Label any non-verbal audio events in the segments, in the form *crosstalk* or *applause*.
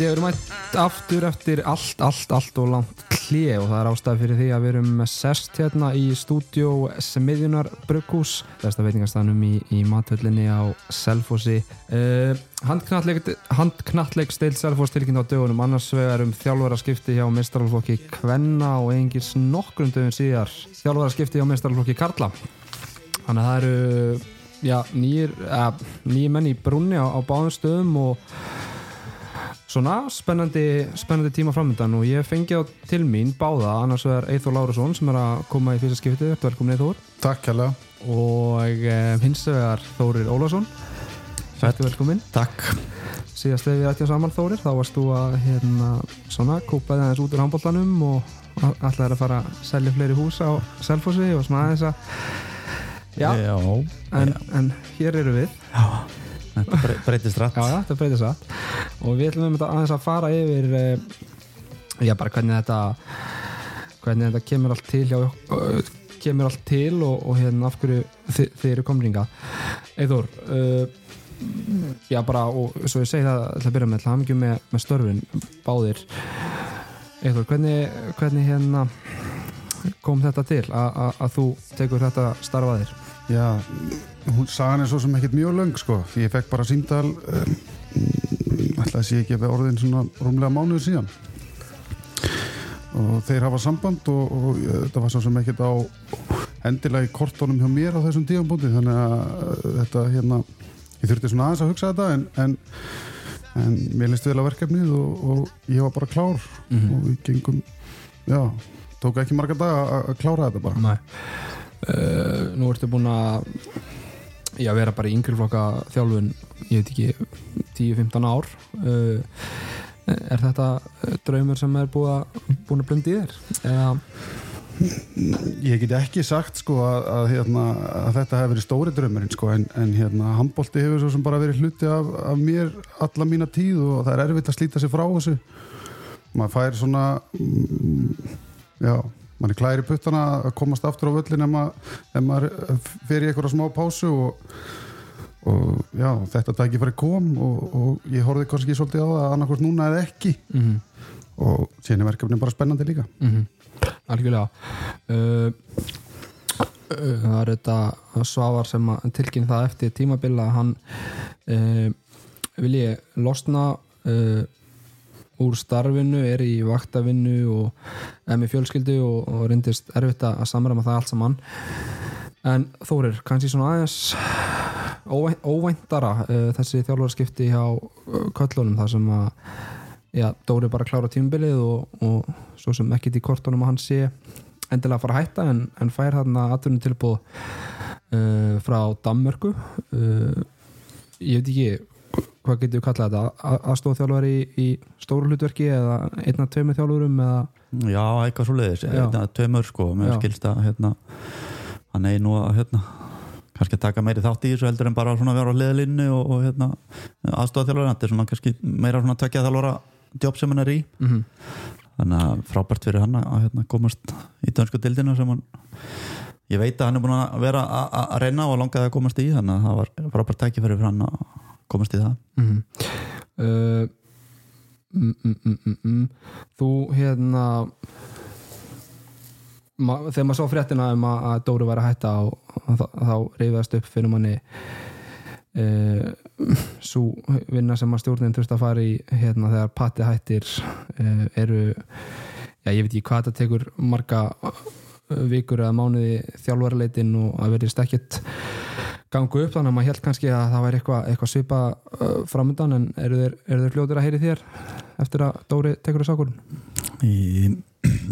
Að við erum mætt aftur eftir allt, allt, allt og langt klið og það er ástæði fyrir því að við erum sest hérna í stúdjó Smiðjunar Brugghús besta veitingarstanum í, í mathöllinni á Selfossi. Uh, Handknalleg steil Selfoss tilkynnt á dögunum. Annars vegar um þjálfara skipti hjá mestralflokki Kvenna og engils nokkrum dögun síðar þjálfara skipti hjá mestralflokki Karla. Þannig að það eru já, nýjir, uh, nýjir menn í brunni á, á báðum stöðum og svona spennandi, spennandi tíma framöndan og ég fengi á til mín báða annars vegar Eithor Lárusson sem er að koma í fyrsta skiptið, velkomin Eithor Takk kjærlega og eh, hins vegar Þórir Ólásson Sættu velkomin Takk. Síðast þegar við ættjum saman Þórir þá varst þú að hérna svona kúpaði aðeins út úr handbóltanum og alltaf er að fara að selja fleiri hús á Selfossi og svona aðeins að Já, Já, en, en hér eru við. Já Þetta bre- breytist rætt. Já, já, þetta breytir það og við ætlum um þetta aðeins að fara yfir eh, já, bara hvernig þetta hvernig þetta kemur allt til hjá, uh, kemur allt til og, og hérna af hverju þi, þið eru komringa Eithor uh, já bara og svo ég segi það til að byrja með, til að með, með störfin báðir. Eithor, hvernig, hvernig hérna kom þetta til að þú tekur þetta starfaðir Já, hún sagan er svo sem ekkert mjög löng sko. Ég fekk bara símdal um, ætlaði sé ekki að vera orðin svona rúmlega mánuðu síðan og þeir hafa samband og, og þetta var svo sem ekkert á endilega í kortónum hjá mér á þessum tífambúti þannig að uh, þetta hérna ég þurfti svona aðeins að hugsa þetta en, en, en mér listi vel á verkefnið og, og ég var bara klár Mhm. og við gengum já, tók ekki marga dag að að klára þetta bara Nei uh, Nú ertu búin að já, vera bara í yngri flokka þjálfun ég veit ekki 10-15 ár. Uh, Er þetta uh, draumur sem er búið að, búin að blunda í þér? Eða, Ég get ekki sagt sko að, að, hérna, að þetta hefur verið stóri draumurinn sko en, en hérna handbólti hefur svo sem bara verið hluti af, af mér alla mína tíð og það er erfitt að slíta sig frá þessu. Maður fær svona mm, já, maður er klæri puttana að komast aftur á völlin ef maður, ef maður fer í einhverja smá pásu og, og já, þetta tækifæri kom og, og ég horfði kannski svolítið á það að annarkvæmst núna eða ekki. Mm -hmm, og síðan er verkefni bara spennandi líka. Algjörlega. Uh, uh, Það er þetta Svavar sem tilkynna það eftir tímabilla hann uh, vilji losna uh, úr starfinu, er í vaktavinnu og er með fjölskyldu og, og reyndist erfitt að samræma það allt saman. En Þórir, kannski svona aðeins óvænt, óvæntara uh, þessi þjálfarskipti hjá uh, köllunum þar sem að já, Dóri bara klára tímabilið og, og svo sem ekkit í kortunum að hann sé endilega að fara að hætta en, en fær þarna atvinnum tilbúð uh, frá Danmörku. Uh, ég veit ekki hvað getur við kallað þetta aðstofþjálfari í, í stóru hlutverki eða einna tveimur þjálfurum eða Já, eitthvað svo leiðis Já. Tveimur sko, mér Já. skilst að hérna, hann eigi nú að hérna, kannski taka meiri þátt í þessu heldur en bara svona vera á liðlinni og, og hérna, aðstofaþjálfari þetta er svona kannski meira svona tvekja þjálfara jobb sem hann er í mm -hmm. þannig að frábært fyrir hann að hérna, komast í dönsku dildina sem hann ég veit að hann er búin að vera að reyna og langaði að komast í þannig að það var frábært tækifæri fyrir hann að komast í það Mm uh, mm, mm, mm, mm, mm. Þú hérna ma þegar maður sá fréttina um að, að Dóri var að hætta og, og þá, þá reyðast upp fyrir manni uh, svo vinna sem að stjórnin þurft að fara í hérna þegar patti hættir uh, eru já ég veit ekki hvað þetta tekur marga uh, vikur eða mánuði þjálfarleitin og að verðist ekkert gangu upp þannig að maður held kannski að það væri eitthvað, eitthvað svipa uh, framöndan en eru þeir, þeir fljótir að heyri þér eftir að Dóri tekur þess? Í,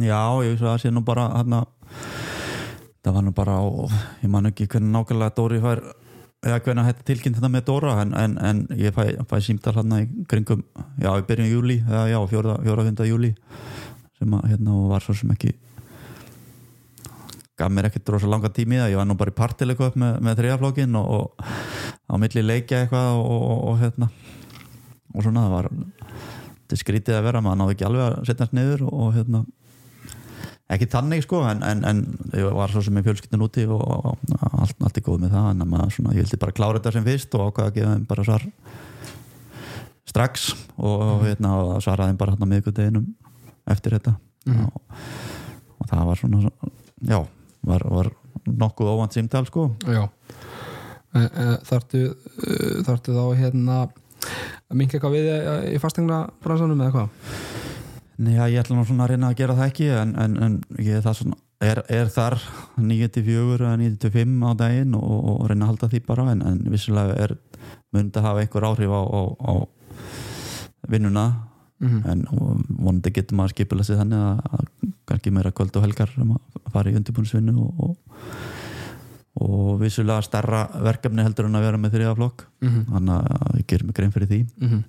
já, ég veist að það sé nú bara hérna það var nú bara á, ég man ekki hvernig nákvæmlega Dóri fær eða hvernig hætti tilkynnt þetta með Dóra en, en, en ég fæ, fæ símtal hérna í kringum, já, í byrjun júli eða já, fjóra, fjóra fynda júli sem að hérna var svo sem ekki gaf mér ekkert rosa langa tími það, ég var nú bara í partileiku upp með, með þriðaflokkin og, og á milli leikja eitthvað og, og, og hérna. Og svona það var þetta skrítið að vera, maður náði ekki alveg að setjast niður og, og hérna. Ekki þannig sko, en, en, en ég var svo sem í fjölskyldin úti og, allt, allt er góð með það, en að maður svona, ég vildi bara klára þetta sem fyrst og ákvaða að gefa þeim bara svar strax og hérna og svaraði þeim bara hérna miðgudeginum eftir þetta. Mhm. og, og það var svona já, var, var nokkuð óvand símtal sko. Já. E, e, Þarftu e, þarftu þá hérna að minka eitthvað við í fastegna bransanum eða hvað? Já, ég ætla nú svona að reyna að gera það ekki en, en, en ég er, það svona, er, er þar 9-4 eða 9-5 á daginn og, og reyna að halda því bara en, en vissulega er myndi að hafa einhver áhrif á, á, á vinnuna. Mm en vonandi getur maður skipula sig þannig að kannski meira kvöld og helgar um að fara í undirbúinsvinnu og, og, og vissulega starra verkefni heldur en að vera með þriða flokk. -hmm. þannig að ég gerir mig grein fyrir því. Mm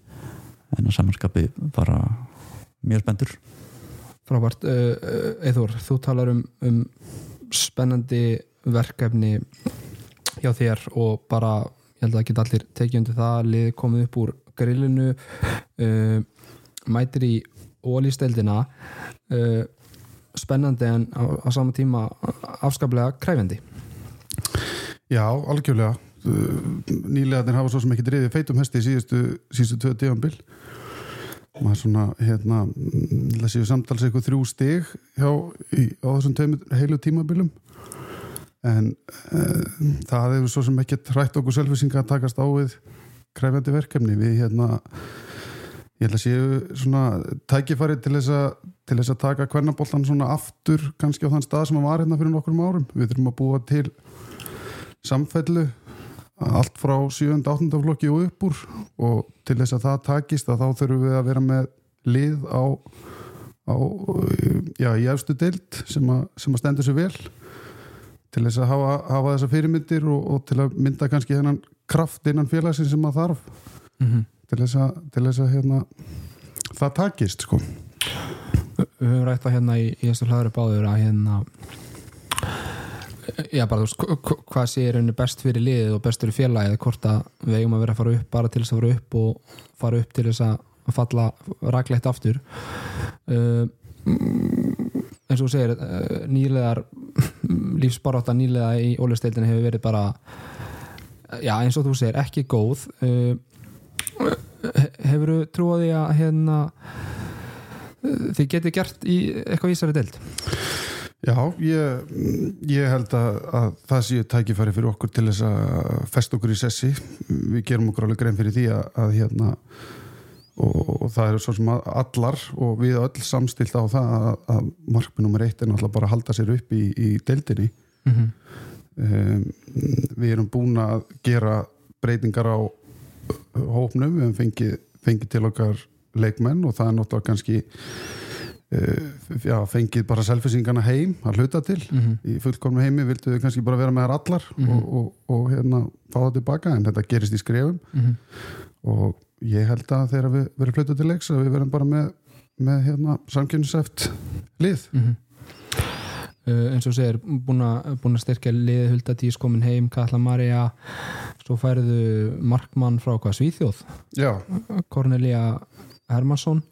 en að samanskapi bara mjög spendur Frábært, Eithor, þú talar um, um spennandi verkefni hjá þér og bara, ég held að ekki allir tekið undir það, liði komið upp úr grillinu uh, mætir í ólýsteldina uh, spennandi en á, á sama tíma afskaplega kræfendi Já, algjörlega. Nýlegaðin hafa svo sem ekki driðið feitum hesti í síðustu, síðustu tvö díðanbil maður svona hérna séu samtals eitthvað þrjú stig hjá, í, á þessum tveimur heilu tímabilum. En uh, það hefur svo sem ekki hrætt okkur selvisinga að takast á við kræfjandi verkefni. Við hérna ég held að séu svona tækifæri til þess að til þess að taka kvennaboltan svona aftur kannski á þann stað sem hann var hérna fyrir nokkur árum við þurfum að búa til samfellu allt frá 7. 8. flokki og upp úr og til þess að það takist að þá þurfum við að vera með lið á, á já, í efstu deild sem, að- sem að stendur sér vel til þess að hafa, hafa þessa fyrirmyndir og, og til að mynda kannski hennan kraft innan félagsins sem að þarf mm -hmm. Til þess að, til þess að hérna, það takist sko. Við höfum rætt það hérna í, þessu hlaður báður að hérna já bara þú veist hva- hva- hvað sé er henni best fyrir liðið og best fyrir félagið hvort að við eigum að vera að fara upp bara til þess að fara upp og fara upp til þess að falla raklegt aftur. Uh, eins og þú segir uh, nýlegar lífsbarátta nýlega í ólisteildinu hefur verið bara já eins og þú segir ekki góð. Uh, hefur þú trúið því að hérna þið getið gert í eitthvað vísari deild? Já, ég, ég held að, að það séu tækifæri fyrir okkur til þess að fest okkur í sessi. Við gerum okkur alveg grein fyrir því að, að hérna og, og það eru svo sem að allar og við öll samstilt á það að, að markmið nummer eitt er náttúrulega bara að halda sér upp í, í deildinni. Mm -hmm. um, við erum búin að gera breytingar á hópnum, við hefum fengið, fengið til okkar leikmenn og það er náttúrulega kannski uh, já, fengið bara selfisingana heim að hluta til Mm -hmm. í fullkomnu heimi vildu við kannski bara vera með þær allar Mhm. og, og, og hérna fá það tilbaka en þetta gerist í skrefum Mhm. og ég held að þegar við verðum fluttað til leiks að við verðum bara með, með hérna samkynnseft lið Mm uh, eins og segir búin að, styrkja liðið Huldadís komin heim, Katla Maria svo færðu markmann frá hvað Svíþjóð, Já, Cornelia Hermansson.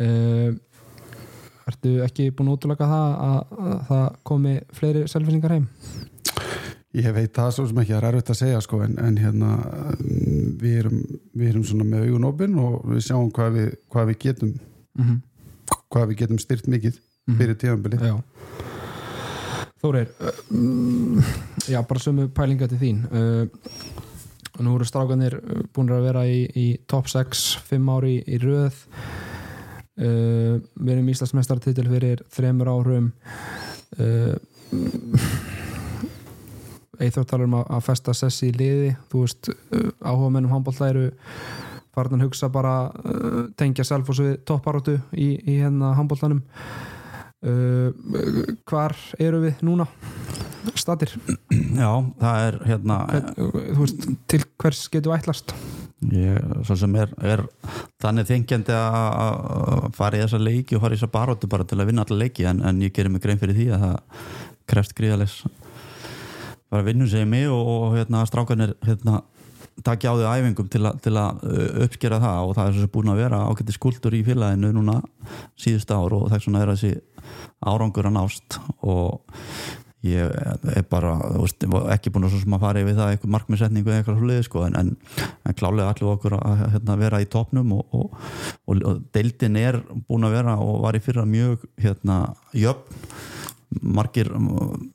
Uh, Ertu ekki búin að útlaka það að, að það komi fleiri selfisingar heim? ég veit það svo sem ekki það er erfitt að segja sko en, en hérna mm, við erum, við erum svona með augun opinn og við sjáum hvað við, hvað við getum Mm -hmm. hvað við getum styrt mikið fyrir tíðanbili Já Þórir Já, bara sömu pælinga til þín. Uh, Nú eru strákanir uh, búin að vera í, í top 6 5 ári í, röð. Uh, Við erum Íslandsmeistartitil fyrir þremur árum. Eithor talar um að, festa sessi í liði. Þú veist, áhuga mennum farin að hugsa bara tengja selfos við topparóttu í, í hérna handbóltanum uh, hvar eru við núna? Statir Já, það er hérna Hvern, þú veist, til hvers getur ætlast? Ég, svo sem er, er þannig þengjandi að fara í þessa leiki og fara í þessa baróttu bara til að vinna alla leiki en, en ég gerir mig grein fyrir því að það krefst gríðalegs bara vinnum sem mig og, og hérna strákanir hérna takja á því æfingum til, a, til að uh, uppskera það og það er svo búin að vera ágætti skuldur í félaginu núna síðust ár og vegna er þessi árangur að nást og ég er bara veist, ekki búin að, fara yfir það eitthvað markmiðsetningu eða eitthvað hluti sko, en, en, en klálega allir okkur að hérna, vera í topnum og, og, og, og deildin er búin að vera og var í fyrra mjög hérna, jöfn. Margir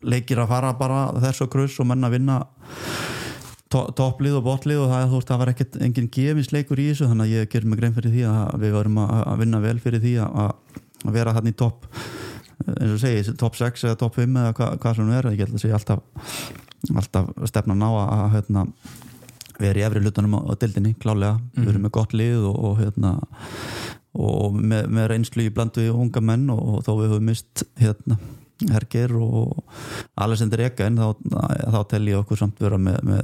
leikir að fara bara þess og grus og menna að vinna topplið og botlið og það, veist, það var ekkert enginn gefinsleikur í þessu þannig að ég ger mig grein fyrir því að við varum að vinna vel fyrir því að, að vera hann í topp eins og segi, top 6 eða top 5 eða hva, hvað sem er, ég held að segja alltaf alltaf stefna ná að, hérna, vera í efri hlutunum á dildinni, klálega, mm. við erum með gott lið og, og hérna og með, með reynslu í blandu unga menn og, og þó við höfum mist hérna Herger og Alessandir Eka en þá, þá tel ég okkur samt vera með, með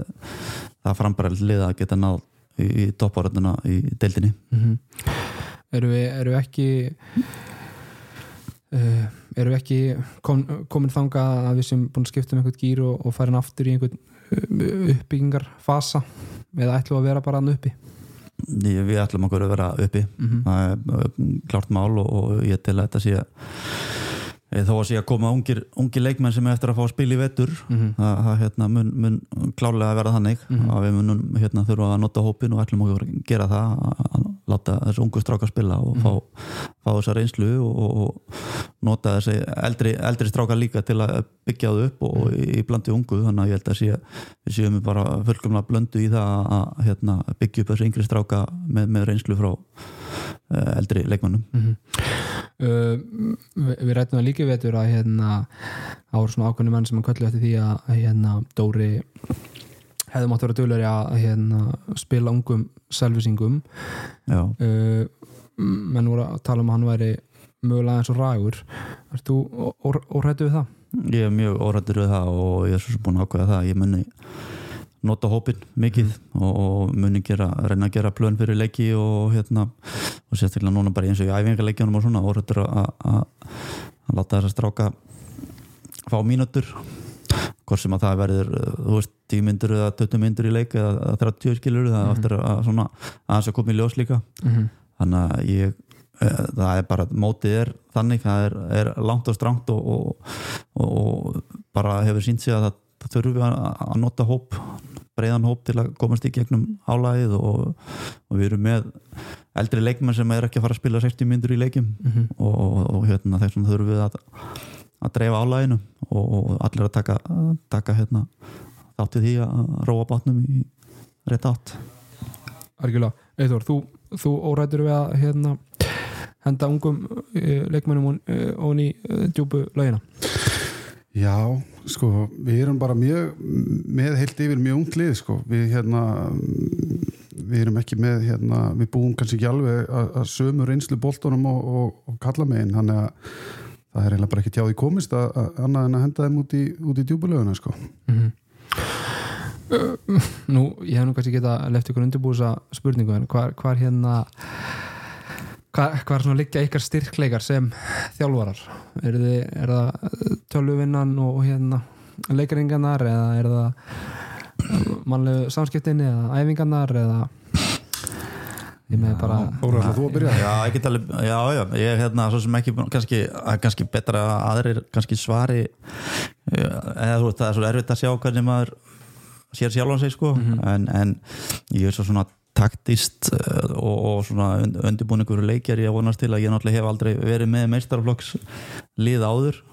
það frambærild lið að geta náð í, toppárönduna í deildinni mm -hmm. Eru við, eru við ekki uh, eru við ekki kom, komin þanga að við sem búin að skipta um einhvern gýr og, og farin aftur í einhvern uh, uppbyggingarfasa eða ætlum að vera bara hann uppi? Við ætlum okkur að vera uppi mm -hmm. það er uh, klárt mál og, og ég tel að þetta sé að þó að sé að koma ungir, ungir leikmenn sem er eftir að fá að spila í vettur mm -hmm. það, það hérna, mun, mun klálega að vera þannig mm -hmm. að við munum hérna, þurfa að nota hópin og ætlum að gera það að láta þessu ungu stráka spila og mm -hmm. fá, fá þessa reynslu og, og nota þessi eldri, eldri stráka líka til að byggja það upp og í, í blandi ungu þannig að ég held að sé, við séum bara fullkomlega blöndu í það að hérna, byggja upp þessu yngri stráka með, með reynslu frá Eh, eldri leikmannum -hmm. uh, Við, við rættum að líka veitur að hérna á svona ákveðinu menn sem hann köllu eftir því að hérna Dóri hefði mátt að vera dölur að hérna, spila ungum selvisingum uh, menn voru að tala um að hann væri mögulega eins og rægur Erst þú órættu við það? Ég er mjög órættur við það og ég er svo búin að ákveða það. Ég munni nota hópin mikið mm. og, og muni gera, reyna að gera plön fyrir leiki og hérna og sérstaklega núna bara eins og í æfingarleikjunum og svona orður að láta þess að stráka fá mínutur hvort sem að það verður þú veist 10 myndur eða 20 myndur í leik eða 30 skilur það mm. eftir að svona að þess að koma í ljós líka mm -hmm. þannig að ég eh, það er bara, mótið er þannig það er, er langt og strangt og, og, og bara hefur sínt sig að það þurfum við að nota hóp breiðan hóp til að komast í gegnum álæðið og, og við erum með eldri leikmenn sem er ekki að fara að spila 60 myndur í leikim mm -hmm. og, og hérna þessum þurfum við að, að dreifa álæðinu og allir að taka, taka hérna, þáttið því að róa bátnum í rétt átt. Argjula, Eithor, þú, þú órættur við að hérna, henda ungum eh, leikmennum eh, og ný eh, djúbu lögina Já, sko, við erum bara mjög með heilt yfir mjög unglið sko, við hérna við erum ekki með, hérna, við búum kannski ekki alveg að sömu reynslu bóltónum og, og, og kalla meginn, hann er að það er eiginlega bara ekki tjáði komist að, að annað en að henda þeim út í, í djúbulöguna sko mm -hmm. Nú, ég hef nú kannski geta lefðið ykkur undirbúsa spurningu en hvað hvar hérna Hvað, hvað er svona að liggja ykkar styrkleikar sem þjálfarar? Er, þið, er það tölvuvinnan og hérna leikaringarnar eða er það mannlegu samskiptinni eða æfingarnar eða ég með bara Óræðast að þú að byrja? Já, ég get alveg, já, já, ég er hérna svo sem ekki, kannski, kannski betra að aðrir kannski svari eða þú veist, það er svo erfitt að sjá hvernig maður sér sjálf á sig sko, mm -hmm. en, en ég er svo svona taktist eh, og, og svona undirbúningur leikjar ég vonast til að ég náttúrulega hef aldrei verið með meistarflokks lið áður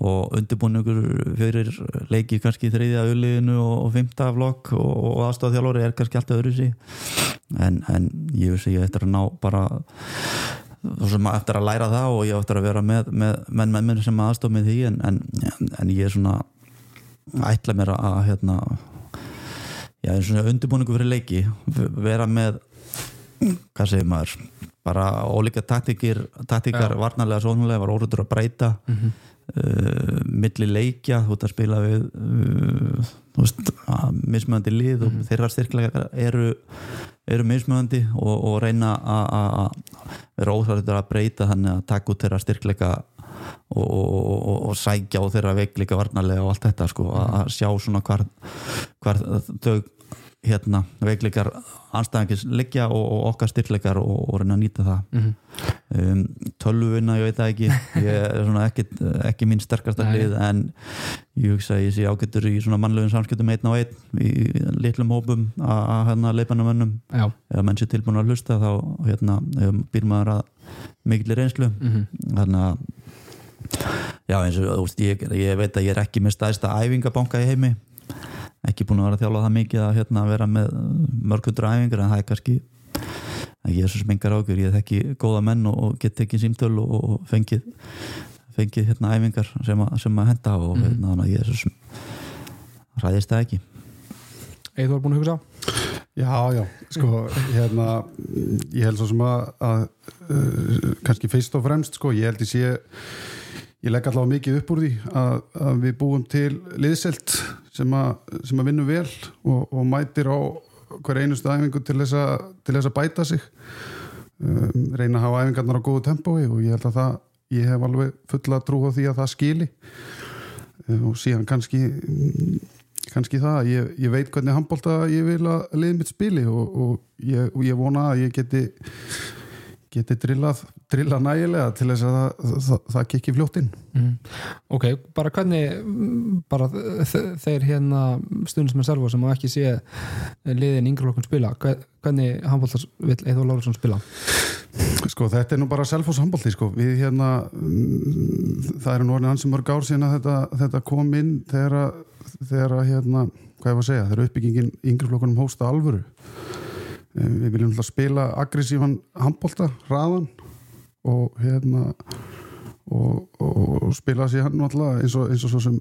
og undirbúningur fyrir leiki kannski þriðja auðliðinu og fymta flokk og, og aðstofþjálfóri er kannski alltaf öðru sí en, en ég veist ég eftir að ná bara eftir að læra það og ég eftir að vera með menn með mér sem aðstof með því en, en, en ég er svona ætla mér að hérna já, og undirbúningu fyrir leiki vera með hvað segir maður bara ólíka taktíkir taktíkar ja. varnarlega sónulega var óruður að breyta mm -hmm. uh, milli leikja þú ert að spila við uh, veist, mismöðandi lið mm -hmm. og mhm. þeirra styrklega eru eru mismöðandi og, og reyna að vera óþarður að breyta þannig að taka út þeirra styrklega og, og, og sækja á þeirra veikleika varnarlega og allt þetta sko, að sjá svona hvar, hvar þau hérna veikleikar anstæðangis liggja og, og okkar styrleikar og, og reyna að nýta það. Mhm. um, tölvuna, ég veit það ekki. Ég er svona ekki, ekki mín sterkasta hlið en ég hugsa að ég sé ágættur í svona mannlegum samskiptum einn á einn í litlum hópum að hérna leipanum önnum Já, ef menn sé tilbúin að hlusta þá hérna, býr maður að mikillir reynslu. Mhm, þannig að já eins og veist, ég, ég veit að ég er ekki með stæðsta æfingabanka í heimi ekki búin að vera að þjála það mikið að hérna, vera með mörgundur æfingar en það er kannski ég er svo smengar ágjur, ég þekki góða menn og, og get tekið símtöl og, og fengið fengið hérna æfingar sem að, sem að henda og Mhm. hérna, þannig að ég er svo ræðist það ekki Eða þú er búin að hugsa á? Já, já, sko, hérna ég held svo sem að, að uh, kannski fyrst og fremst, sko, ég held ég sé ég legg allavega mikið upp úr því að, að við búum til liðselt sem að, sem að vinnum vel og, og mætir á hver einustu æfingu til þess að, til þess að bæta sig. Um, reyna að hafa æfingarnar á góðu tempói og ég held að það ég hef alveg fulla trú á því að það skili. Um, og síðan kannski kannski það, ég, ég veit hvernig handbólta ég vil að liðið mitt spili og, og, ég, og ég vona að ég geti geti drillað, drillað nægilega til þess að það, það, það kikki fljótt inn Mhm. Ok, bara hvernig mm, bara þeir hérna stundin sem er selvo sem á ekki sé liðin yngreflokkun spila, hver- hvernig handbóltar vill Eithor Lárusson spila? Sko þetta er nú bara selfos handbólti sko. við hérna mm, það eru nú orðin hansi mörg ár síðan að þetta, þetta kom inn þegar að, hérna, hvað ég var að segja, þegar uppbyggingin yngri flokkunum hósta alvöru við viljum alltaf spila aggressífan handbólta, hraðan og hérna og, og, og spila sér hann alltaf eins og, eins og svo sem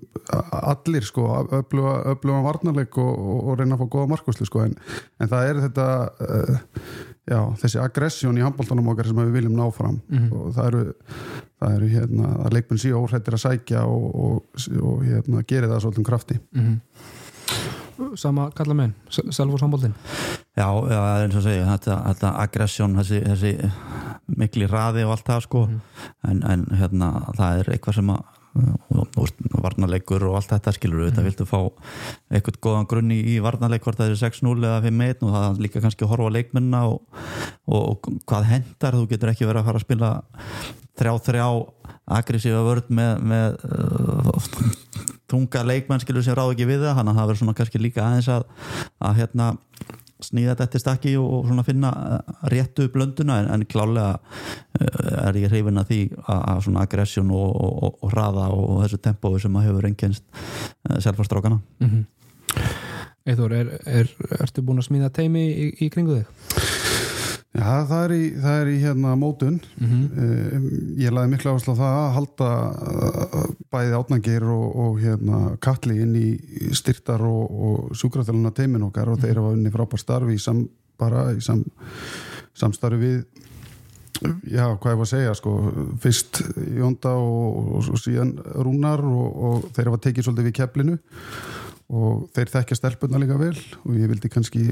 allir sko, öfluga, öfluga varnarleik og, reyna að fá góða markvæslu sko, en, en það er þetta uh, já, þessi aggressjón í handbóltanum okkar sem við viljum ná fram. Mhm. og það eru, það eru hérna, að leikmenn síðan óhrættir að sækja og, og, og hérna, geri það svolítið krafti. Mm Sama kalla menn, Selvos handbóltin Já, það er eins og segja þetta, þetta aggressjón, þessi, þessi mikli raði og allt það sko. En, en hérna, það er eitthvað sem að og, varnarleikur og allt þetta skilur við, þetta viltu fá eitthvað góðan grunn í, varnarleik hvort það er 6-0 eða 5-1 og það líka kannski að horfa á leikmennina og, og, og hvað hendar, þú getur ekki verið að fara að spila 3-3 aggressífa vörð með, með uh, þunga leikmenn skilur sem ráð ekki við það, þannig að það verður svona kannski líka aðeins að, að hérna snýða þetta eftir stakki og, og finna eh, réttu blönduna en, en klálega uh, er ég hrifin að því að, að svona aggressjón og, og, og, hraða og þessu tempói sem að hefur engjennst uh, selfastrákana mm -hmm. Eithor, er, er, ertu búin að smíða teimi í, í kringu þig? Já, það er í, það er í hérna mótun Mm -hmm. Ég laði miklu áherslu á það að halda uh, bæði átnangir og, og hérna, kalli inn í styrtar og, og sjúkraþjáluna teimin okkar og þeir hafa unni frábær starfi í sam, bara í sam, samstarfi við já, hvað ég var að segja sko, fyrst Jónda og, og, síðan Rúnar og, og þeir hafa tekið svolítið við keflinu og þeir þekkja stelpunna líka vel og ég vildi kannski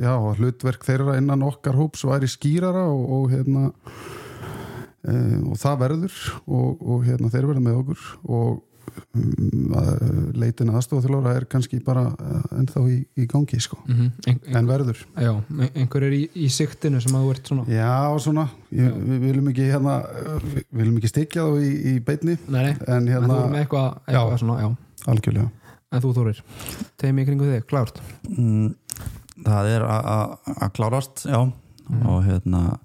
já, hlutverk þeirra innan okkar hóps væri skýrara og, og hérna e, og það verður og, og hérna þeir verða með okkur og um, að- leitin aðstofþjóðlára er kannski bara eh, ennþá í, í gangi sko, Mm -hmm. ein, ein, en verður. Já, ein- einhver er í, í siktinu sem að þú ert svona. Já, svona, ég, við viljum ekki hérna, við viljum ekki stikja þá í, í beinni, Nei, nei, en en þú hérna er með eitthvað, eitthvað Já. svona, já. Algjörlega. En þú Þórir, teimi í kringu þig, klárt? Mm, það er að klárast já. Og hérna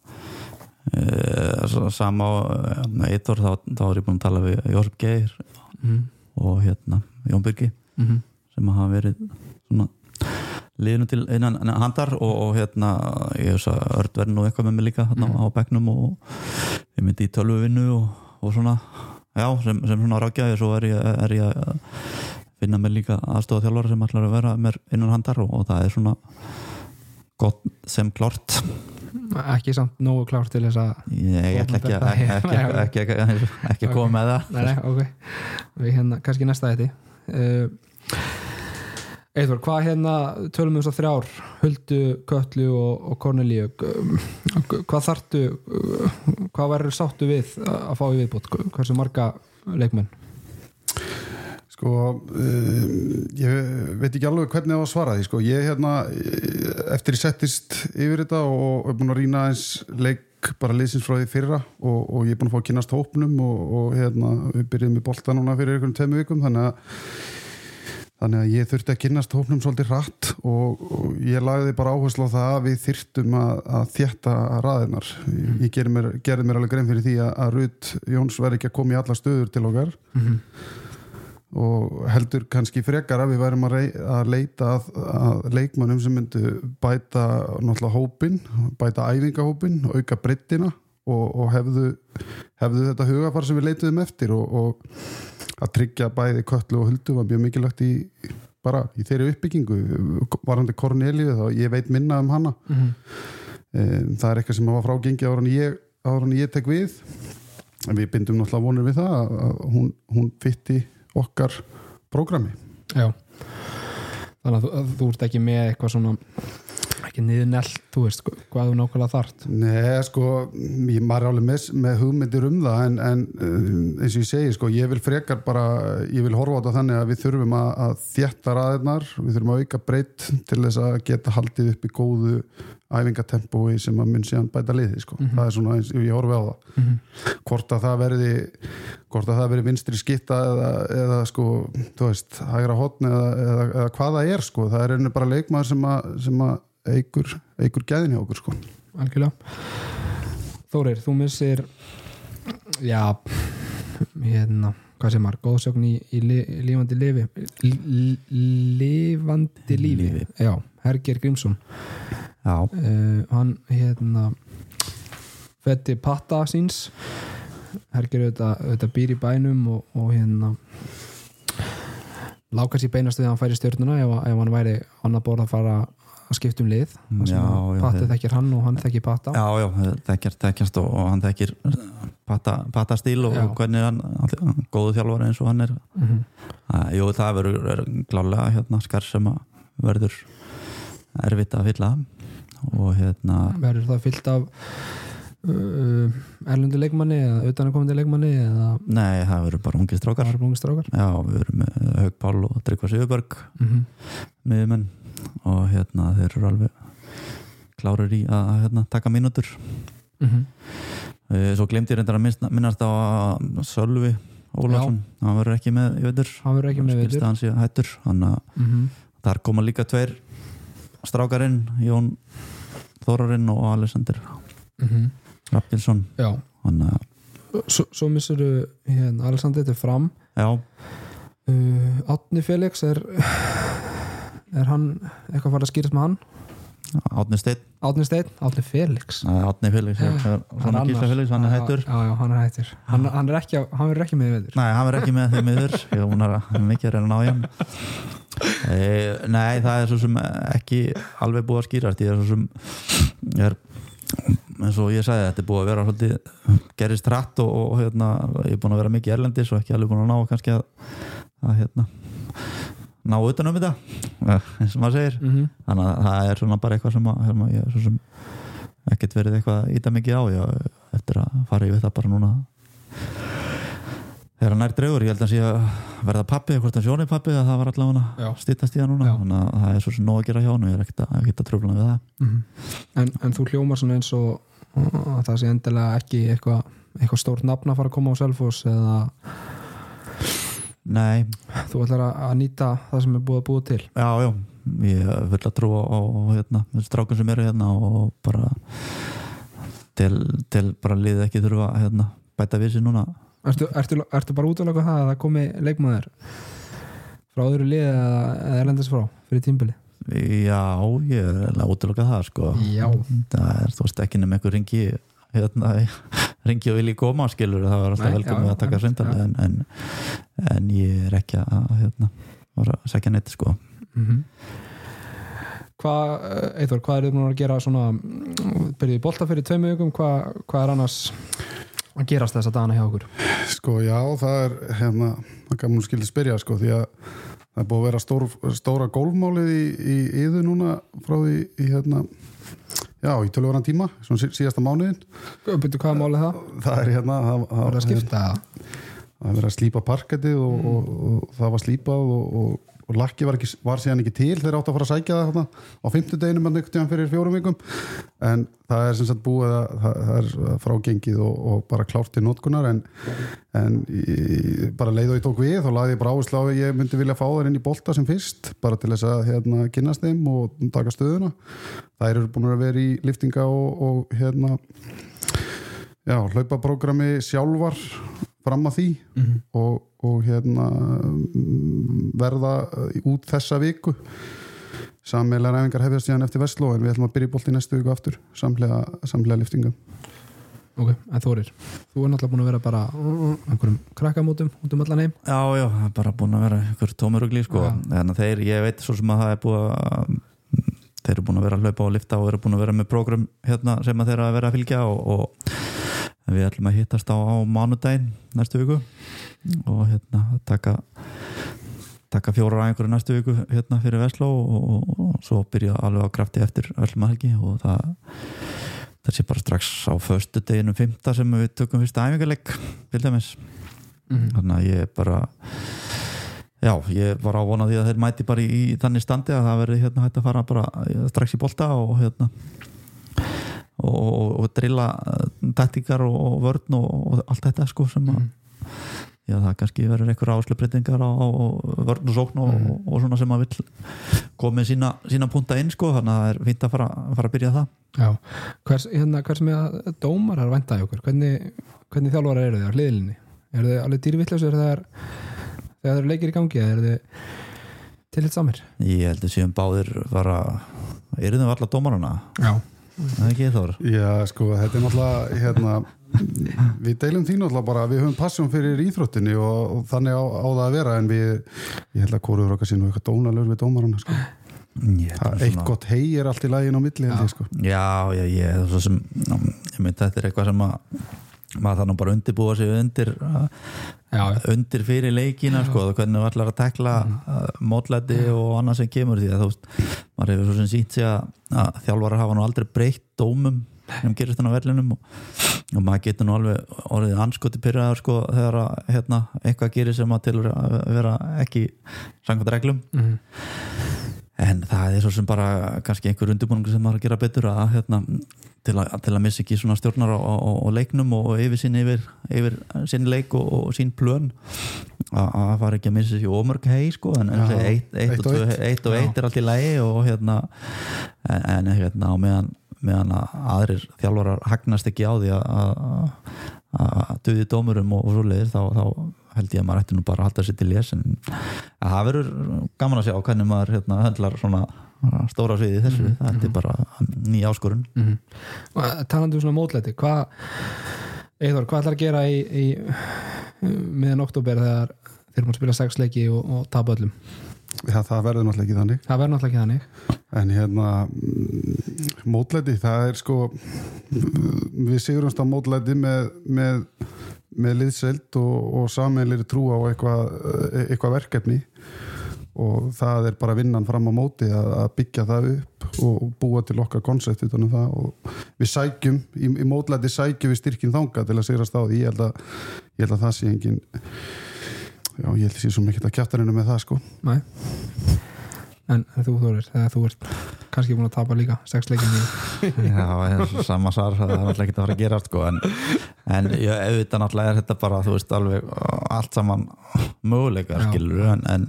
e, sama á eitt ár þá, þá er ég búin að tala við Jósef Geir mm og hérna Jón Birgi -hmm. sem hafa verið svona liðinu til innan handar og, og hérna ég veist að Örd verði nú eitthvað með mig líka hérna á bekknum og ég myndi í tölvuvinnu og, og svona. Já, sem, sem svona rákjaði svo er ég, er ég að finna mér líka aðstofa þjálfara sem ætlar að vera mér innan handar og, og það er svona gott sem klart Ekki samt nógu klárt til þess að ég, ætla ekki að *laughs* ekki, ekki, ekki, ekki, koma með það. Nei, nei, ok. Við hérna, kannski næsta þetta uh, Eithvar, hvað hérna tölum við þess að þrjár? Huldu, Kötlu og, og Kornelíu. Hvað þartu uh, hvað verður sáttu við að fá í viðbútt hversu marga leikmenn Sko, uh, ég veit ekki alveg hvernig það var að svara því, sko, ég hérna eh, eftir ég settist yfir þetta og er búin að rýna eins leik bara liðsins frá því fyrra og, og ég er búin að fá að kynast hópnum og, og hérna við byrjum í bolta núna fyrir einhvern tveim vikum þannig að þannig að ég þurfti að kynast hópnum svolítið rætt og, og ég lagði bara áherslu á það að við þyrftum að, að þjætta raðinar ég gerði mér, mér alveg grein fyrir því að, að Rut Jóns verði ekki að koma í alla stöður til okkar og heldur kannski frekar að við værum að, að leita að, að leikmannum sem myndu bæta náttúrulega hópin, bæta æfingahópin auka breyttina og, og hefðu, hefðu þetta hugafar sem við leituðum eftir og, og að tryggja bæði köllu og huldu var mjög mikilvægt í bara í þeirri uppbyggingu. Varandi Kornelíu þá ég veit minna um hana. Mm -hmm. það er eitthvað sem var frágengi ára en ég, ég tek við. En við bindum náttúrulega vonur við það að hún, hún fytti okkar prógrami. Já. Þannig að þú, að þú ert ekki með eitthvað svona ekki niðurnelt, þú veist hvað þú nákvæmlega þart Nei, sko, ég maður alveg með, með hugmyndir um það en, en uh, eins og ég segi, sko, ég vil frekar bara, ég vil horfa á þetta þannig að við þurfum að, að þjætta raðirnar við þurfum að auka breytt til þess að geta haldið upp í góðu æfingatempói sem að mun síðan bæta liði sko. Mhm. það er svona eins ég horfi á það hvort að það verði hvort að það verði vinstri skitta eða, eða sko, þú veist, hægra hotn eða, eða, eða hvað það er sko það er einu bara leikmaður sem að, sem að eigur, eigur gæðin hjá okkur sko. Algjörlega. Þórir, þú missir já hérna, hvað sem er, góðsögn í, í, lífandi lifi li, lifandi lífi, Lífi. já, Herger Grímsson. Já, uh, hann hérna fetti patta síns. Herger auðvitað, auðvitað býr í bænum og, og hérna lákast í beinast við að hann færi stjórnuna ef, ef hann væri annað borð að fara að skipta um lið Patti þekkir hann og hann þekkir patta já, já, þekkjast, þekkjast og, og hann þekkir pata, pata stíl og Já. hvernig hann, hann góðu þjálfari eins og hann er. Mm -hmm. Æ, Jú, það verður er klálega hérna, skar sem að verður erfitt að fylla. Og hérna verður það fyllt af uh, erlendu leikmanni eða utanakomandi leikmanni eða? Nei, það verður bara ungir strákar. Bara brungi strákar. Já, við erum með Haug Pál og Tryggva Sigurberg mm -hmm. Og hérna þeir eru alveg klárir í að hérna, taka mínútur. Mm -hmm. Eh, Svo glemdi ég reyndar að minnast, á Sölvi Ólafsson, hann verður ekki með veitur hann verður ekki með veitur þannig að mm -hmm. þar koma líka tveir strákarinn, Jón Þórarinn og Alexander Mm -hmm. Rappilsson já, þannig að, svo, svo missur þú hérna, Alexander þetta fram. Já, uh, Átni Felix er er hann eitthvað farið að skýrast með hann? Átni Steinn. Átni Steinn, Átni Felix. Átni Felix, er- er-. Gísla Felix, hann er hættur. já, já, hann er hættur. Hann, hann, er ekki, hann verður ekki með í veitur Nei, hann verður ekki með þeim miður *laughs* ég er búin að mikið að reyna að ná hjá e, Nei, það er svo sem ekki alveg búið að skýrast. Ég er svo sem er, eins og ég sagði, þetta er búið að vera svolítið, gerist hratt og, og hérna, ég er búin að vera mikið erlendis og ekki alveg búin að ná kannski að, að hérna, ná utan um þetta eins og maður segir mm -hmm. þannig að það er svona bara eitthvað sem, að, sem að ég er ekkert verið eitthvað að íta mikið á ég, eftir að fara yfir það bara núna þegar hann nær draugur ég held að sé að verða pappi hvort að sjóni pappi að það var allavega stýttast í það núna Já. þannig að það er svo sem nóg að gera hjá hann og ég er ekkert að, að tröfla við það Mhm. en, en þú hljómar svona eins og að það sé endilega ekki eitthvað eitthvað stórt nafn að fara að koma á Selfoss eða Nei, þú ætlar að, að nýta það sem er búið að búið til? Já, já. Ég full að trúa á, á hérna, strákun sem eru hérna og bara til, til bara liðið ekki þurfa að hérna, bæta við sér núna. Ertu, ertu, ertu bara útvæðlega það að það komi leikmaður frá öðru lið eða, eða erlendis frá fyrir tímbili Já, ég er eiginlega útilokkað það sko. Já. það er þú veist ekki nema einhver ringi hérna, *laughs* ringi og vilji koma skilur það var alltaf Nei, velkomið já, að taka svindal en, en, en ég er ekki að hérna, var að segja neitt sko. Mm -hmm. hvað, Eithor, hvað er þið búin að gera svona, byrjuði bolta fyrir tveimu vikum, hvað, hvað er annars að gerast þessa dagana hjá okkur? Sko já, það er hérna, það kannu skildi spyrja sko því að það er búið að vera stór, stóra gólfmálið í, í yðu núna frá því í hérna já, í tölvöran tíma, svona sí- síðasta mánuðin byrjuði hvað er málið það? það er hérna það, Það er að skipta það að vera að slípa parkettið og, Mm. og, og það var slípað og, og, lakki var, var síðan ekki til þeir áttu að fara að sækja það þarna á hann einhvern tíðan fyrir fjórum vikum. En það er sem sagt búið að það, það er frágengið og, og bara klárt til notkunar. En, en í, bara leið og ég tók við þá lagði ég bara áherslu á að ég myndi vilja fá þeir inn í bolta sem fyrst bara til þess að hérna, kynast þeim og taka stöðuna. Þær eru búin að vera í liftinga og, og hérna já, hlaupaprógrami sjálfar fram að því Mhm. og, og hérna mm, verða út þessa viku sammeðlega ræfingar hefjast síðan eftir Vestló en við ætlum að byrja í bolti næstu viku aftur samlega, samlega liftinga ok, en Þórir, þú er náttúrulega búin að vera bara einhverjum krakkamótum út um allan heim Já, já, það er bara búin að vera einhver tómurugli sko. Já. en þeir, ég veit svo sem að það er búið að þeir eru búin að vera að hlaupa og lifta og eru búin að vera með prógram hérna sem að þeir eru að vera að fylgja og, og við ætlum að hittast á, á mánudaginn næstu viku og hérna taka taka fjóra á einhverju næstu viku hérna fyrir Vestló og, og, og svo byrja alveg á krafti eftir öllum helgi og það það sé bara strax á föstu deginum fymta sem við tökum fyrsta æfingarleik til dæmis. Mm þannig að ég bara já, ég var ávona því að þeir mæti bara í, í þannig standi að það verði hérna hægt að fara bara strax í bolta og hérna og, og, drilla eh, taktíkar og, vörn og, og allt þetta sko sem að Mhm. já, það kannski verður einhver áslupbreytingar á, á vörn og sókn og, Mhm. og, svona sem að vill komið sína, sína punta inn sko þannig að það er fínt að fara, fara að byrja það Já, hvers, hérna, hvers með að dómar er væntaði okkur, hvernig, hvernig þjálfara eru þið á hliðlinni? Eru þið alveg dýrvittlausir þegar, þegar þeir eru leikir í gangi eða eru þið tilhitt samir? ég held að séum báðir bara eru þau alla dómarana? Já, Það er ekki þór Já, sko, þetta er náttúrulega hérna, við deilum því náttúrulega bara að við höfum passjón fyrir íþróttinni og, og þannig á, á það að vera en við, ég held að kóruður okkar sín og eitthvað dónalögur við dómarana sko. Að eitt svona- gott hei er allt í lægin á milli held ég, sko. Já, já, er svo sem ég myndi þetta er eitthvað sem að maður þannig bara undirbúa sig undir já, undir fyrir leikina sko, hvernig þú ætlar að tekla uh, mótlæti og annað sem kemur því að þú veist, maður hefur svo sem sínt sig að, að þjálfarar hafa nú aldrei breytt dómum sem gerist þannig á vellinum og, og maður getur nú alveg orðið anskoti pyrraður sko þegar að hérna, eitthvað gerir sem að til að vera ekki samkvæmt reglum. Mm, en það er svo sem bara kannski einhver undirbúningur sem maður að gera betur að, hérna, til, að, til að missa ekki svona stjórnar á, á, á leiknum og yfir sín yfir, yfir sín leik og, og sín plön að að fara ekki að missa sér ómörg hei sko en, þessi eitt, eitt, eitt og og eitt. eitt og er allt í lægi og hérna en, en hérna á meðan, meðan að aðrir þjálfarar hagnast ekki á því að- að duði dómurum og, og svoleiðis þá, þá held ég að maður ætti nú bara að halda sér til les en að það verður gaman að sjá hvernig maður hérna, höndlar svona stóra sviði í þessu, það er bara ný áskorun. Mm. Talandi um svona mótlæti, hvað Eithor, hvað ætlar að gera í, í miðan oktober þegar þeir eru að spila sex leiki og, og tapa öllum? Já, það verður náttúrulega ekki þannig. Það verður náttúrulega ekki þannig. En hérna mm, mótlæti, það er sko við sigurumst á mótlæti með, með, með liðseld og, og sameilir trú á eitthvað, eitthvað verkefni. Og það er bara vinnan fram á móti að, að byggja það upp og búa til okkar koncept um það. Og við sækjum, í, í mótlæti sækjum við styrkin þanga til að sigrast á því. Ég held að, ég held að það sé engin já, ég held að sé svo mikið að kjæfta hennu með það sko. Nei. En þú Þórir, þegar þú ert kannski búin að tapa líka sex leikin í *laughs* Já, sama svar það er alltaf ekki að fara að gera sko en, en ég auðvitað náttúrulega er þetta bara þú veist alveg allt saman möguleikar Já. skilur en, en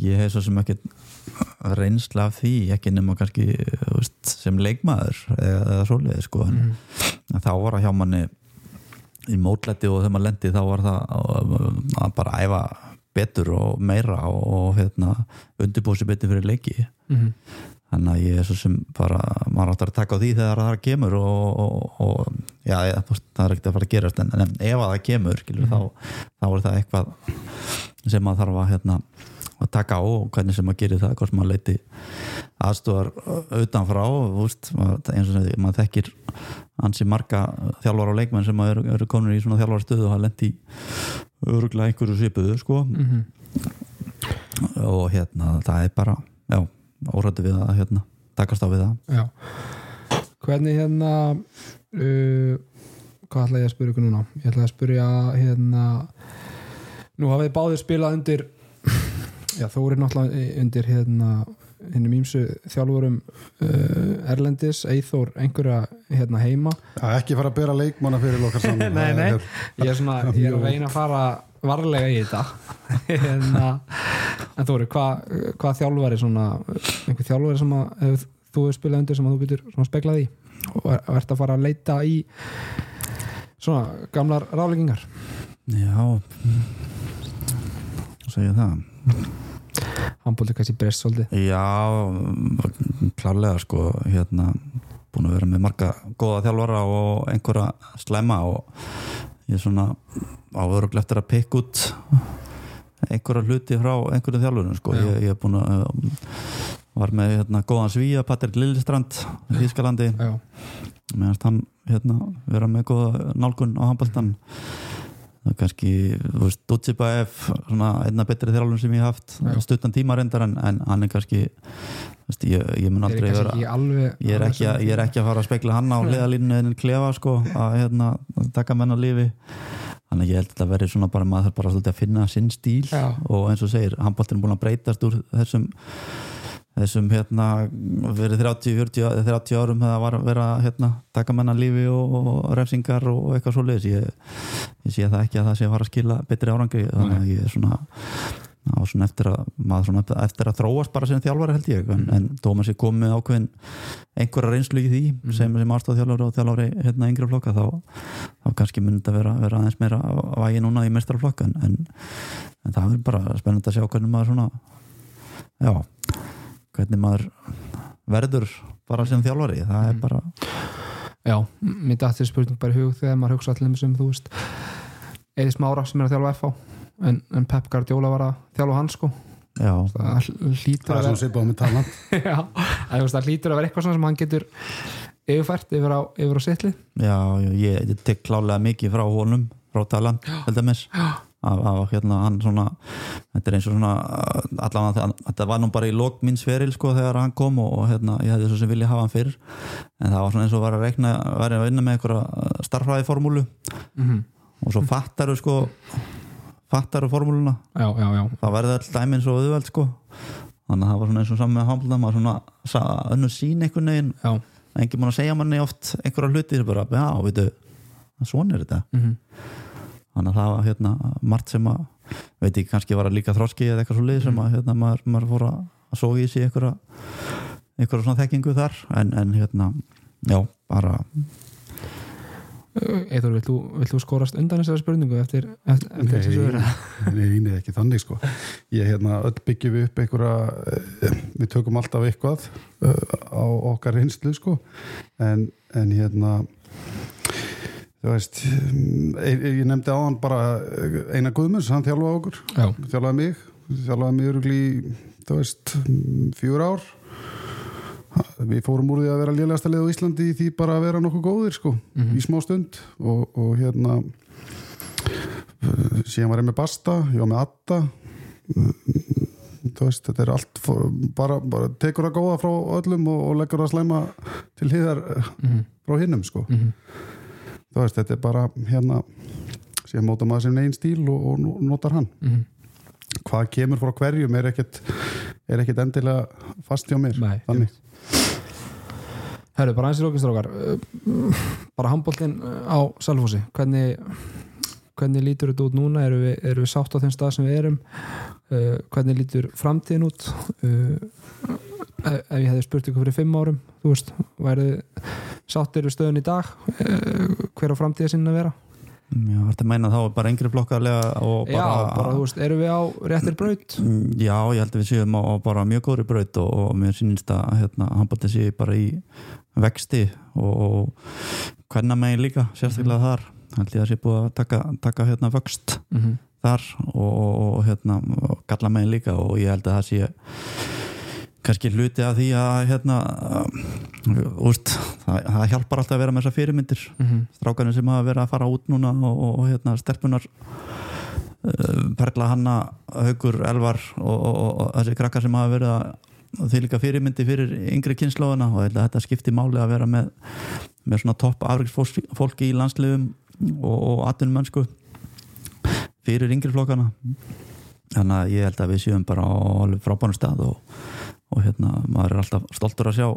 ég hef svo sem ekki reynsla af því ekki nema kannski þú veist, sem leikmaður eða, eða svoleiði sko en mm. þá var það hjá manni í mótlæti og þegar maður lendi þá var það að- að bara æfa betur og meira og, hérna, undirbúsi betur fyrir leiki Mm. þannig að ég er svo sem bara maður áttar að taka á því þegar það kemur og, og, og já, ég, það er ekkert að fara að gerast en, en ef að það kemur skilur, Mhm. þá, þá er það eitthvað sem maður þarf að, hérna, að taka á og hvernig sem maður gerir það hvort maður leiti aðstofar utanfrá maður- eins og segði, maður þekkir ansi marga þjálfar og leikmenn sem eru, eru komin í svona þjálfar stöðu og hafa lent í öruglega einhverju svipuðu sko. Mm og hérna það er bara, já, órættu við að hérna, takast á við það. Já. Hvernig hérna uh, hvað ætla ég að spyrja ykkur núna? Ég ætla að spyrja hérna Nú hafið báðir spilað undir já, þú er náttúrulega undir hérna hinnum ímsu þjálfurum uh, Erlendis, Eithor einhverja hérna heima? Já, ekki fara að bera leikmanna fyrir lokar *laughs* saman Nei, nei, ég er svona ég er að reyna að fara varlega í þetta. *laughs* Hérna, en þú eru, hvað hva þjálfari svona, einhver þjálfari sem að ef þú hefur spilað undir sem að þú getur svona speklað í? Og ert að fara að leita í svona gamlar ráleggingar Já segja það handbólti kannski breyst svolítið. Já, klárlega sko hérna, búin að vera með marga góða þjálfara og einhverja slemma og ég er svona áður eftir að pikka út einhverja hluti frá einhverju þjálfurum sko, Já. ég, er búin að var með hérna, góðan svíja Patrik Lillestrand í Þískalandi Já, meðan hann hérna, vera með góða nálgun á handbóltan það er kannski, þú veist, Dutsibaev svona einna betri þjálfum sem ég hef haft Já. stuttan tíma reyndar en, en hann er kannski veist, ég, ég mun aldrei vera kannski ekki alveg ég er ekki, að, ég er ekki að fara að spekla hann á hliðalínu en klefa sko að hérna, taka menn á lífi þannig að ég held að þetta verði svona bara maður þarf bara að finna sinn stíl Já. og eins og segir, handbóltin er búin að breytast úr þessum þessum hérna verið 30, 40, eða 30 árum þegar var að vera hérna taka menn að lífi og, og refsingar og eitthvað svo leiðis ég, ég sé það ekki að það sé að fara að skila betri árangri þannig að ég er svona svona eftir að maður svona eftir að þróast bara sem þjálfari held ég. En, en þó maður sé komið ákveðin einhverja reynslu í því sem, sem aðstofþjálfari og þjálfari hérna yngri flokka þá, þá kannski myndi þetta vera, vera aðeins meira vægi núna í mestrarflokka en, en, en það er bara spennandi að sjá hvernig maður svona já, hvernig maður verður bara sem þjálfari það er bara, Já, mér dættir spurning bara í hug þegar maður hugsa allir sem þú veist Eði Smára sem er að þjálfa FH en, en Pep Guardiola var að þjálfa hann sko. Já, það hlýtur Það að er vera *laughs* Já, það hlýtur að vera eitthvað svona sem hann getur yfirfært yfir á, yfir á sitli já ég, ég tek klálega mikið frá honum frá talan, held að mis af, af hérna hann svona þetta er eins og svona allavega þetta var nú bara í lok mín sveril sko þegar hann kom og, og hérna ég hefði svo sem vilja hafa hann fyrr. En það var svona eins og var að rekna var að vinna með einhverja starfræðiformúlu mm -hmm. og svo fattaru sko fattaru formúluna. Já, já, já, það verði all dæmin svo auðveld sko. Þannig að það var svona eins og saman með hamluna maður svona sa- önnur sín einhvern veginn. Já. Enginn búin að segja manni oft einhverja hluti sem bara, já, veitu svona er þetta. Mm þannig að það var hérna margt sem að veit ekki, kannski var það líka þroski eða eitthvað svo lið sem að hérna, maður, maður fór að að sóga í sig einhverja einhverja svona þekkingu þar. En, en hérna, já, bara Eithor, vilt þú, vilt þú skorast undan þessari spurningu eftir, eftir, eftir þessu Nei, vera? nei, nei, ekki þannig sko. Ég hérna, öll byggjum við upp einhverja eh, við tökum alltaf eitthvað eh, á okkar reynslu sko. En, en hérna þú veist ég, ég nefndi á hann bara eh, Einar Guðmunds, hann þjálfaði okkur. Já, þjálfaði mig, þjálfaði mig örugli þú veist, fjúr ár. Við fórum úr því að vera lélegasta leið á Íslandi í því bara að vera nokkuð góðir sko, í smá stund. Og, og hérna síðan var ég með Basta, ég var með Atta þú veist, þetta er allt fór, bara, bara tekur það góða frá öllum og, og leggur það slæma til hliðar Mhm. frá hinnum sko. Mhm. Þú veist, þetta er bara hérna síðan móta maður sem negin stíl og, og notar hann. Mm hvað kemur frá hverjum er ekkert er ekkert endilega fast hjá mér. Nei, þannig. Herru, bara eins í lókistrókar bara handbóltinn á Salfossi hvernig, hvernig lítur þetta út núna? Erum við, við sátt á þeim stað sem við erum? Uh, hvernig lítur framtíðin út? Uh, ef ég hefði spurt ykkur fyrir fimm árum þú veist, værið sáttir við stöðun í dag uh, hver á framtíða sinna að vera? Já, þetta meina þá er bara yngri flokkarlega og já, bara, bara þú veist, erum við á réttir braut? Mm, Já, ég held að við séum á bara mjög góðri braut og, og mér sýnist að hérna, handbólti sé bara í vexti og, og hvernig megin líka, sérstaklega þar. Held ég að sé búið að taka, taka hérna vöxt mm -hmm. þar og, og, hérna galla megin líka og ég held að það sé kannski hluti af því að hérna úst, það, það hjálpar alltaf að vera með þessar fyrirmyndir. Strákarnir sem hafa verið að fara út núna og, og, hérna stelpunar uh, Perla Hanna Haugur Elvar og, og, og, þessi krakkar sem hafa verið að því líka fyrirmyndi fyrir yngri kynnslóðuna og að þetta skipti máli að vera með, með svona topp afriksfólki í landsliðum og, og atvinnum mennsku fyrir yngri flokkana. Þannig að ég held að við séum bara á alveg frábærum stað og, og hérna, maður er alltaf stoltur að sjá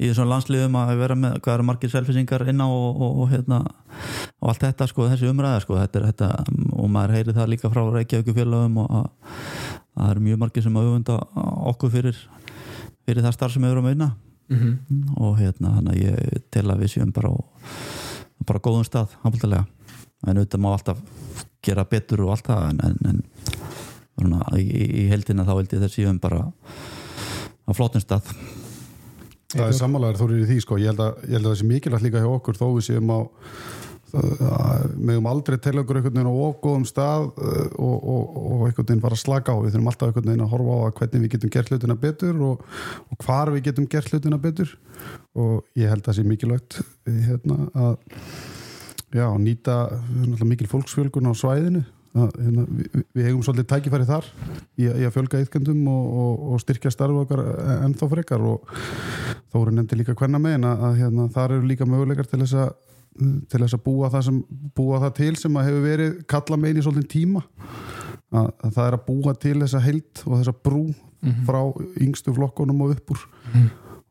í þessum landsliðum að vera með hvað eru margir selfisingar inná og, og, og hérna, og allt þetta sko, þessi umræða sko, þetta er þetta og maður heyri það líka frá Reykjavík félagum og að það eru mjög margir sem að auðvunda okkur fyrir fyrir það starf sem við erum að vinna Mhm. og hérna þannig að ég tel að við séum bara á bara góðum stað, handbóltalega en auðvitað má alltaf gera betur og allt það en, en, en í, í heldina þá held ég þess séum bara á flottum stað. Það er sammálaður þórir í því sko, ég held að, ég held að það sé mikilvægt líka hjá okkur þó við séum á meðum aldrei til okkur einhvern veginn á ógóðum stað uh, og, og, og einhvern veginn fara að slaka á. Við þurfum alltaf einhvern veginn að horfa á að hvernig við getum gert hlutina betur og, og hvar við getum gert hlutina betur. Og ég held að það sé mikilvægt eh, hérna að já, nýta mikil fólksfjölgun á svæðinu að, hérna, við, við eigum svolítið tækifæri þar í, í að fjölga ytkendum og, og, og styrkja starfu okkar ennþá frekar og þó eru nefndi líka hvenna megin að, að hérna, þar eru líka möguleikar til þess að til þess að búa það, sem, búa það til sem að hefur verið kalla megin í svolítið tíma. Að, að það er að búa til þessa heild og þessa brú frá yngstu flokkunum og upp úr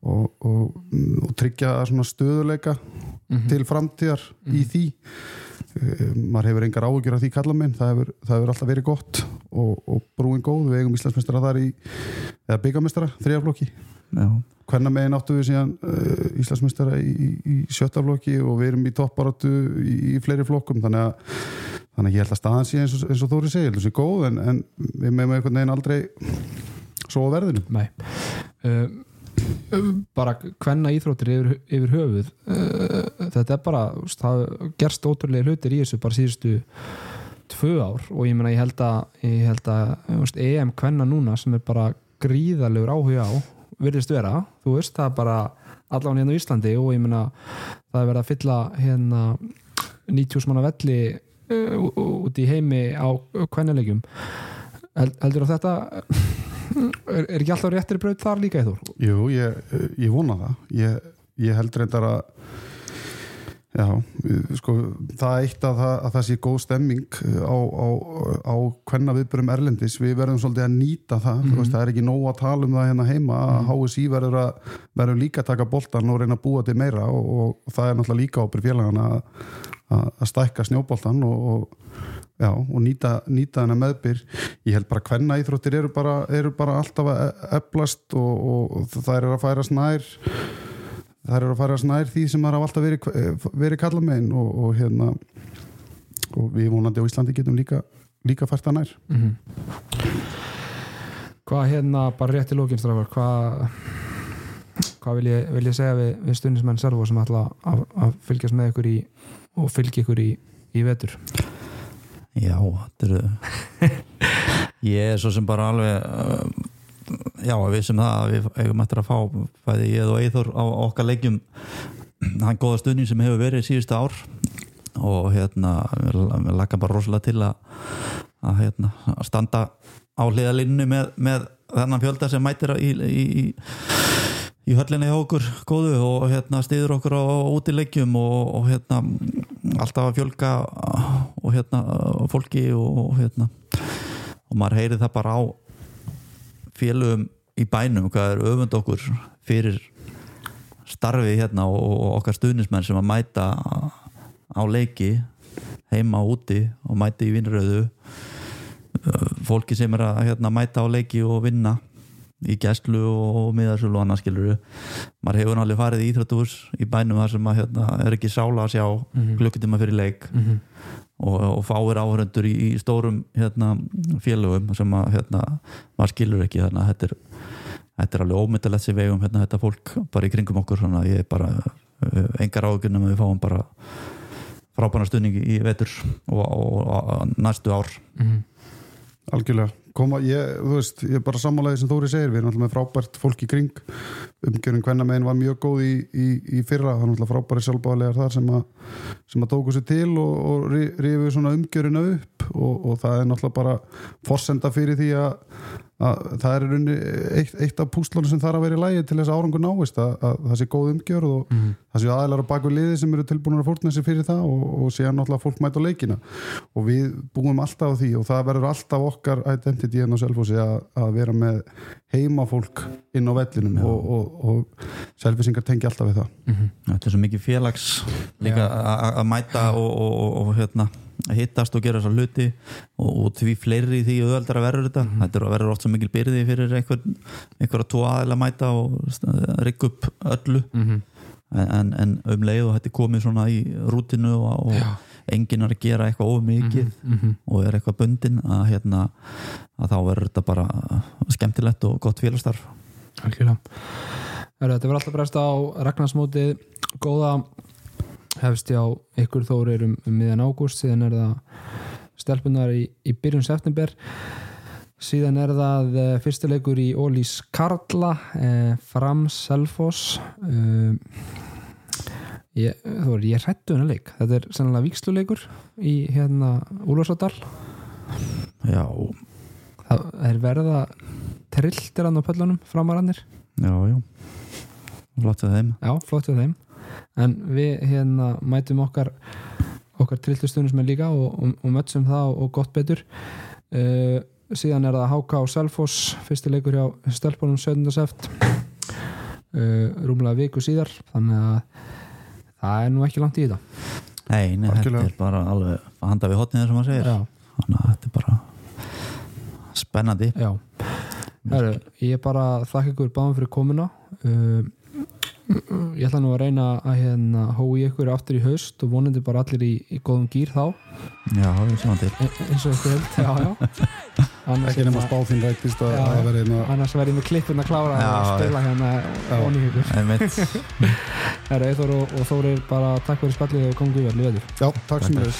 og, og, og tryggja svona stöðuleika til framtíðar í því. Eh, maður hefur engar áhugjur af því kalla minn það hefur, það hefur alltaf verið gott og, og brúin góð, við eigum Íslandsmeistara þar í eða byggamestara, þriðaflokki Já, hvernig megin áttu við síðan uh, Íslandsmeistara í, í, í sjöttaflokki og við erum í topparáttu í, í fleiri flokkum. Þannig að, þannig að ég held að staðan sé eins og, eins og Þóri segir, þessi góð en, en við meðum einhvern veginn aldrei svo á verðinu Nei. Uh, bara hvenna íþróttir yfir, yfir höfuð. Uh, þetta er bara það gerst ótrúlega hlutir í þessu bara síðustu tvö ár og ég meina ég held að, ég held að veist, EM hvenna núna sem er bara gríðalegur áhuga á virðist vera, þú veist, það er bara allan hérna á Íslandi og ég meina það er verið að fylla hérna 90 manna velli uh, út í heimi á kvennilegjum Held, heldur að þetta er, er ekki alltaf réttir braut þar líka Þór? Jú, ég, ég vona það. Ég, ég held reyndar að já, sko það eitt að það, að það sé góð stemming á, á, á hvenna viðbörum Erlendis, við verðum svolítið að nýta það, mm veist, það er ekki nóg að tala um það hérna heima, að HSI verður að verður líka að taka boltan og reyna að búa til meira og, og það er náttúrulega líka ábyrð félagana að stækka snjóboltan og, og Já, og nýta, nýta hennar meðbyr. Ég held bara hvenna íþróttir eru bara, eru bara alltaf að eflast og, og, það er að færa snær það er að færa snær því sem það er alltaf verið, verið kalla megin og, og hérna og við vonandi á Íslandi getum líka líka fært að nær. Mm Hvað hérna, bara rétt í lókinstrafar hvað hvað vil ég, vil ég segja við, við stundismenn servo sem ætla að fylgjast með ykkur í og fylgja ykkur í, í vetur já þetta eru *laughs* ég er svo sem bara alveg uh, já, við sem það að við eigum eftir að fá bæði ég og Eithor á okkar leikjum hann góða stundin sem hefur verið síðustu ár. Og hérna við lakka bara rosalega til að, að hérna, að standa á hliðalínunni með, með þennan fjölda sem mætir í, í, í í höllinni hjá okkur góðu og hérna stiður okkur á útilegjum og, og hérna alltaf að fjölga og hérna fólki og, hérna. Og maður heyri það bara á félögum í bænum hvað er öfund okkur fyrir starfi hérna og, okkar stuðnismenn sem að mæta á leiki heima úti og mæti í vinnröðu fólki sem er að hérna, mæta á leiki og vinna í gæslu og miðarsölu og annað skiluru maður hefur náttúrulega farið í Íþróttús í bænum þar sem maður hérna, er ekki sála að sjá mm -hmm. klukkutíma fyrir leik mm -hmm. og, og fáir áhöröndur í, í stórum hérna, félögum sem að, hérna, maður skilur ekki þannig að þetta er, þetta er alveg ómyndalegt sem vegum hérna, þetta fólk bara í kringum okkur þannig að ég er bara engar áhugjörnum að við fáum bara frábæna stuðning í vetur og, og, og næstu ár mm -hmm. Algjörlega, koma, ég, þú veist, ég er bara sammálaðið sem Þóri segir, við erum alltaf með frábært fólk í kring, umgjörun hvenna meginn var mjög góð í, í, í fyrra, það er alltaf frábæri sjálfbáðlegar þar sem að sem að tóku sér til og, og rífið svona umgjöruna upp. Og, og það er náttúrulega bara forsenda fyrir því að það er í rauninni eitt, eitt af púslunum sem þarf að vera í lægi til þess að árangur náist að, að það sé góð umgjörð og það sé aðeinar á baku liði sem eru tilbúinur að fórna sig fyrir það og, og síðan náttúrulega fólk mæta leikina. Og við búum alltaf á því og það verður alltaf okkar identity en á selfósi að, að vera með heima fólk inn á vellinum og, og, og selfisingar tengi alltaf við það. Þetta er svo mikið félags líka að að mæta og, og, og, og hérna, hittast og gera þessar hluti og, og því fleiri því auðveldar að verður þetta. Þetta er- verður oft svo mikil byrði fyrir einhver, einhverja tvo aðeila mæta og rigga upp öllu. Mhm. en, en, en um leið og þetta komið svona í rútinu og, og enginn er að gera eitthvað of mikið Mhm. og er eitthvað bundin að, hérna, að þá verður þetta bara skemmtilegt og gott félagstarf Algjörlega. Heru, Þetta verður alltaf breyst á Ragnarsmótið góða hefst hjá ykkur þórir um, um miðjan ágúst síðan er það stelpunar í, í byrjun september. Síðan er það eh, fyrsti leikur í Ólís Karla eh, Fram Selfoss. Eh, ég, þú er ég hrættu hennar leik. Þetta er sannlega víksluleikur í hérna Úlfarsadal Já, það er verða trilltir hann á pöllunum framarannir já, já. Flott við þeim. Já, flott við þeim en við hérna mætum okkar okkar trilltustunum sem er líka og, og, og mötsum það og gott betur. Uh, síðan er það HK og Selfoss fyrsti leikur hjá Stelpunum 17. seft. Uh, rúmlega viku síðar þannig að það er nú ekki langt í þetta. Nei, nei þetta er bara alveg að handa við hotnið sem maður segir. Já, þannig að þetta er bara spennandi. Já. Heru, Ég er bara að þakka ykkur báðum fyrir komuna. Uh, ég ætla nú að reyna að hérna hói ykkur aftur í haust og vonandi bara allir í, í góðum gýr þá. Já, við sjáum til. E eins og ykkur held já, já. *laughs* Annars, ekki nema hérna- spá þín rættist að það verði hérna annars verð ég með klippin að klára Já, og spila hérna onni ykkur. Einmitt. *laughs* Herra, Eithor og, og Þórir bara takk fyrir spallið og komum við vel í veður Já, takk. sem er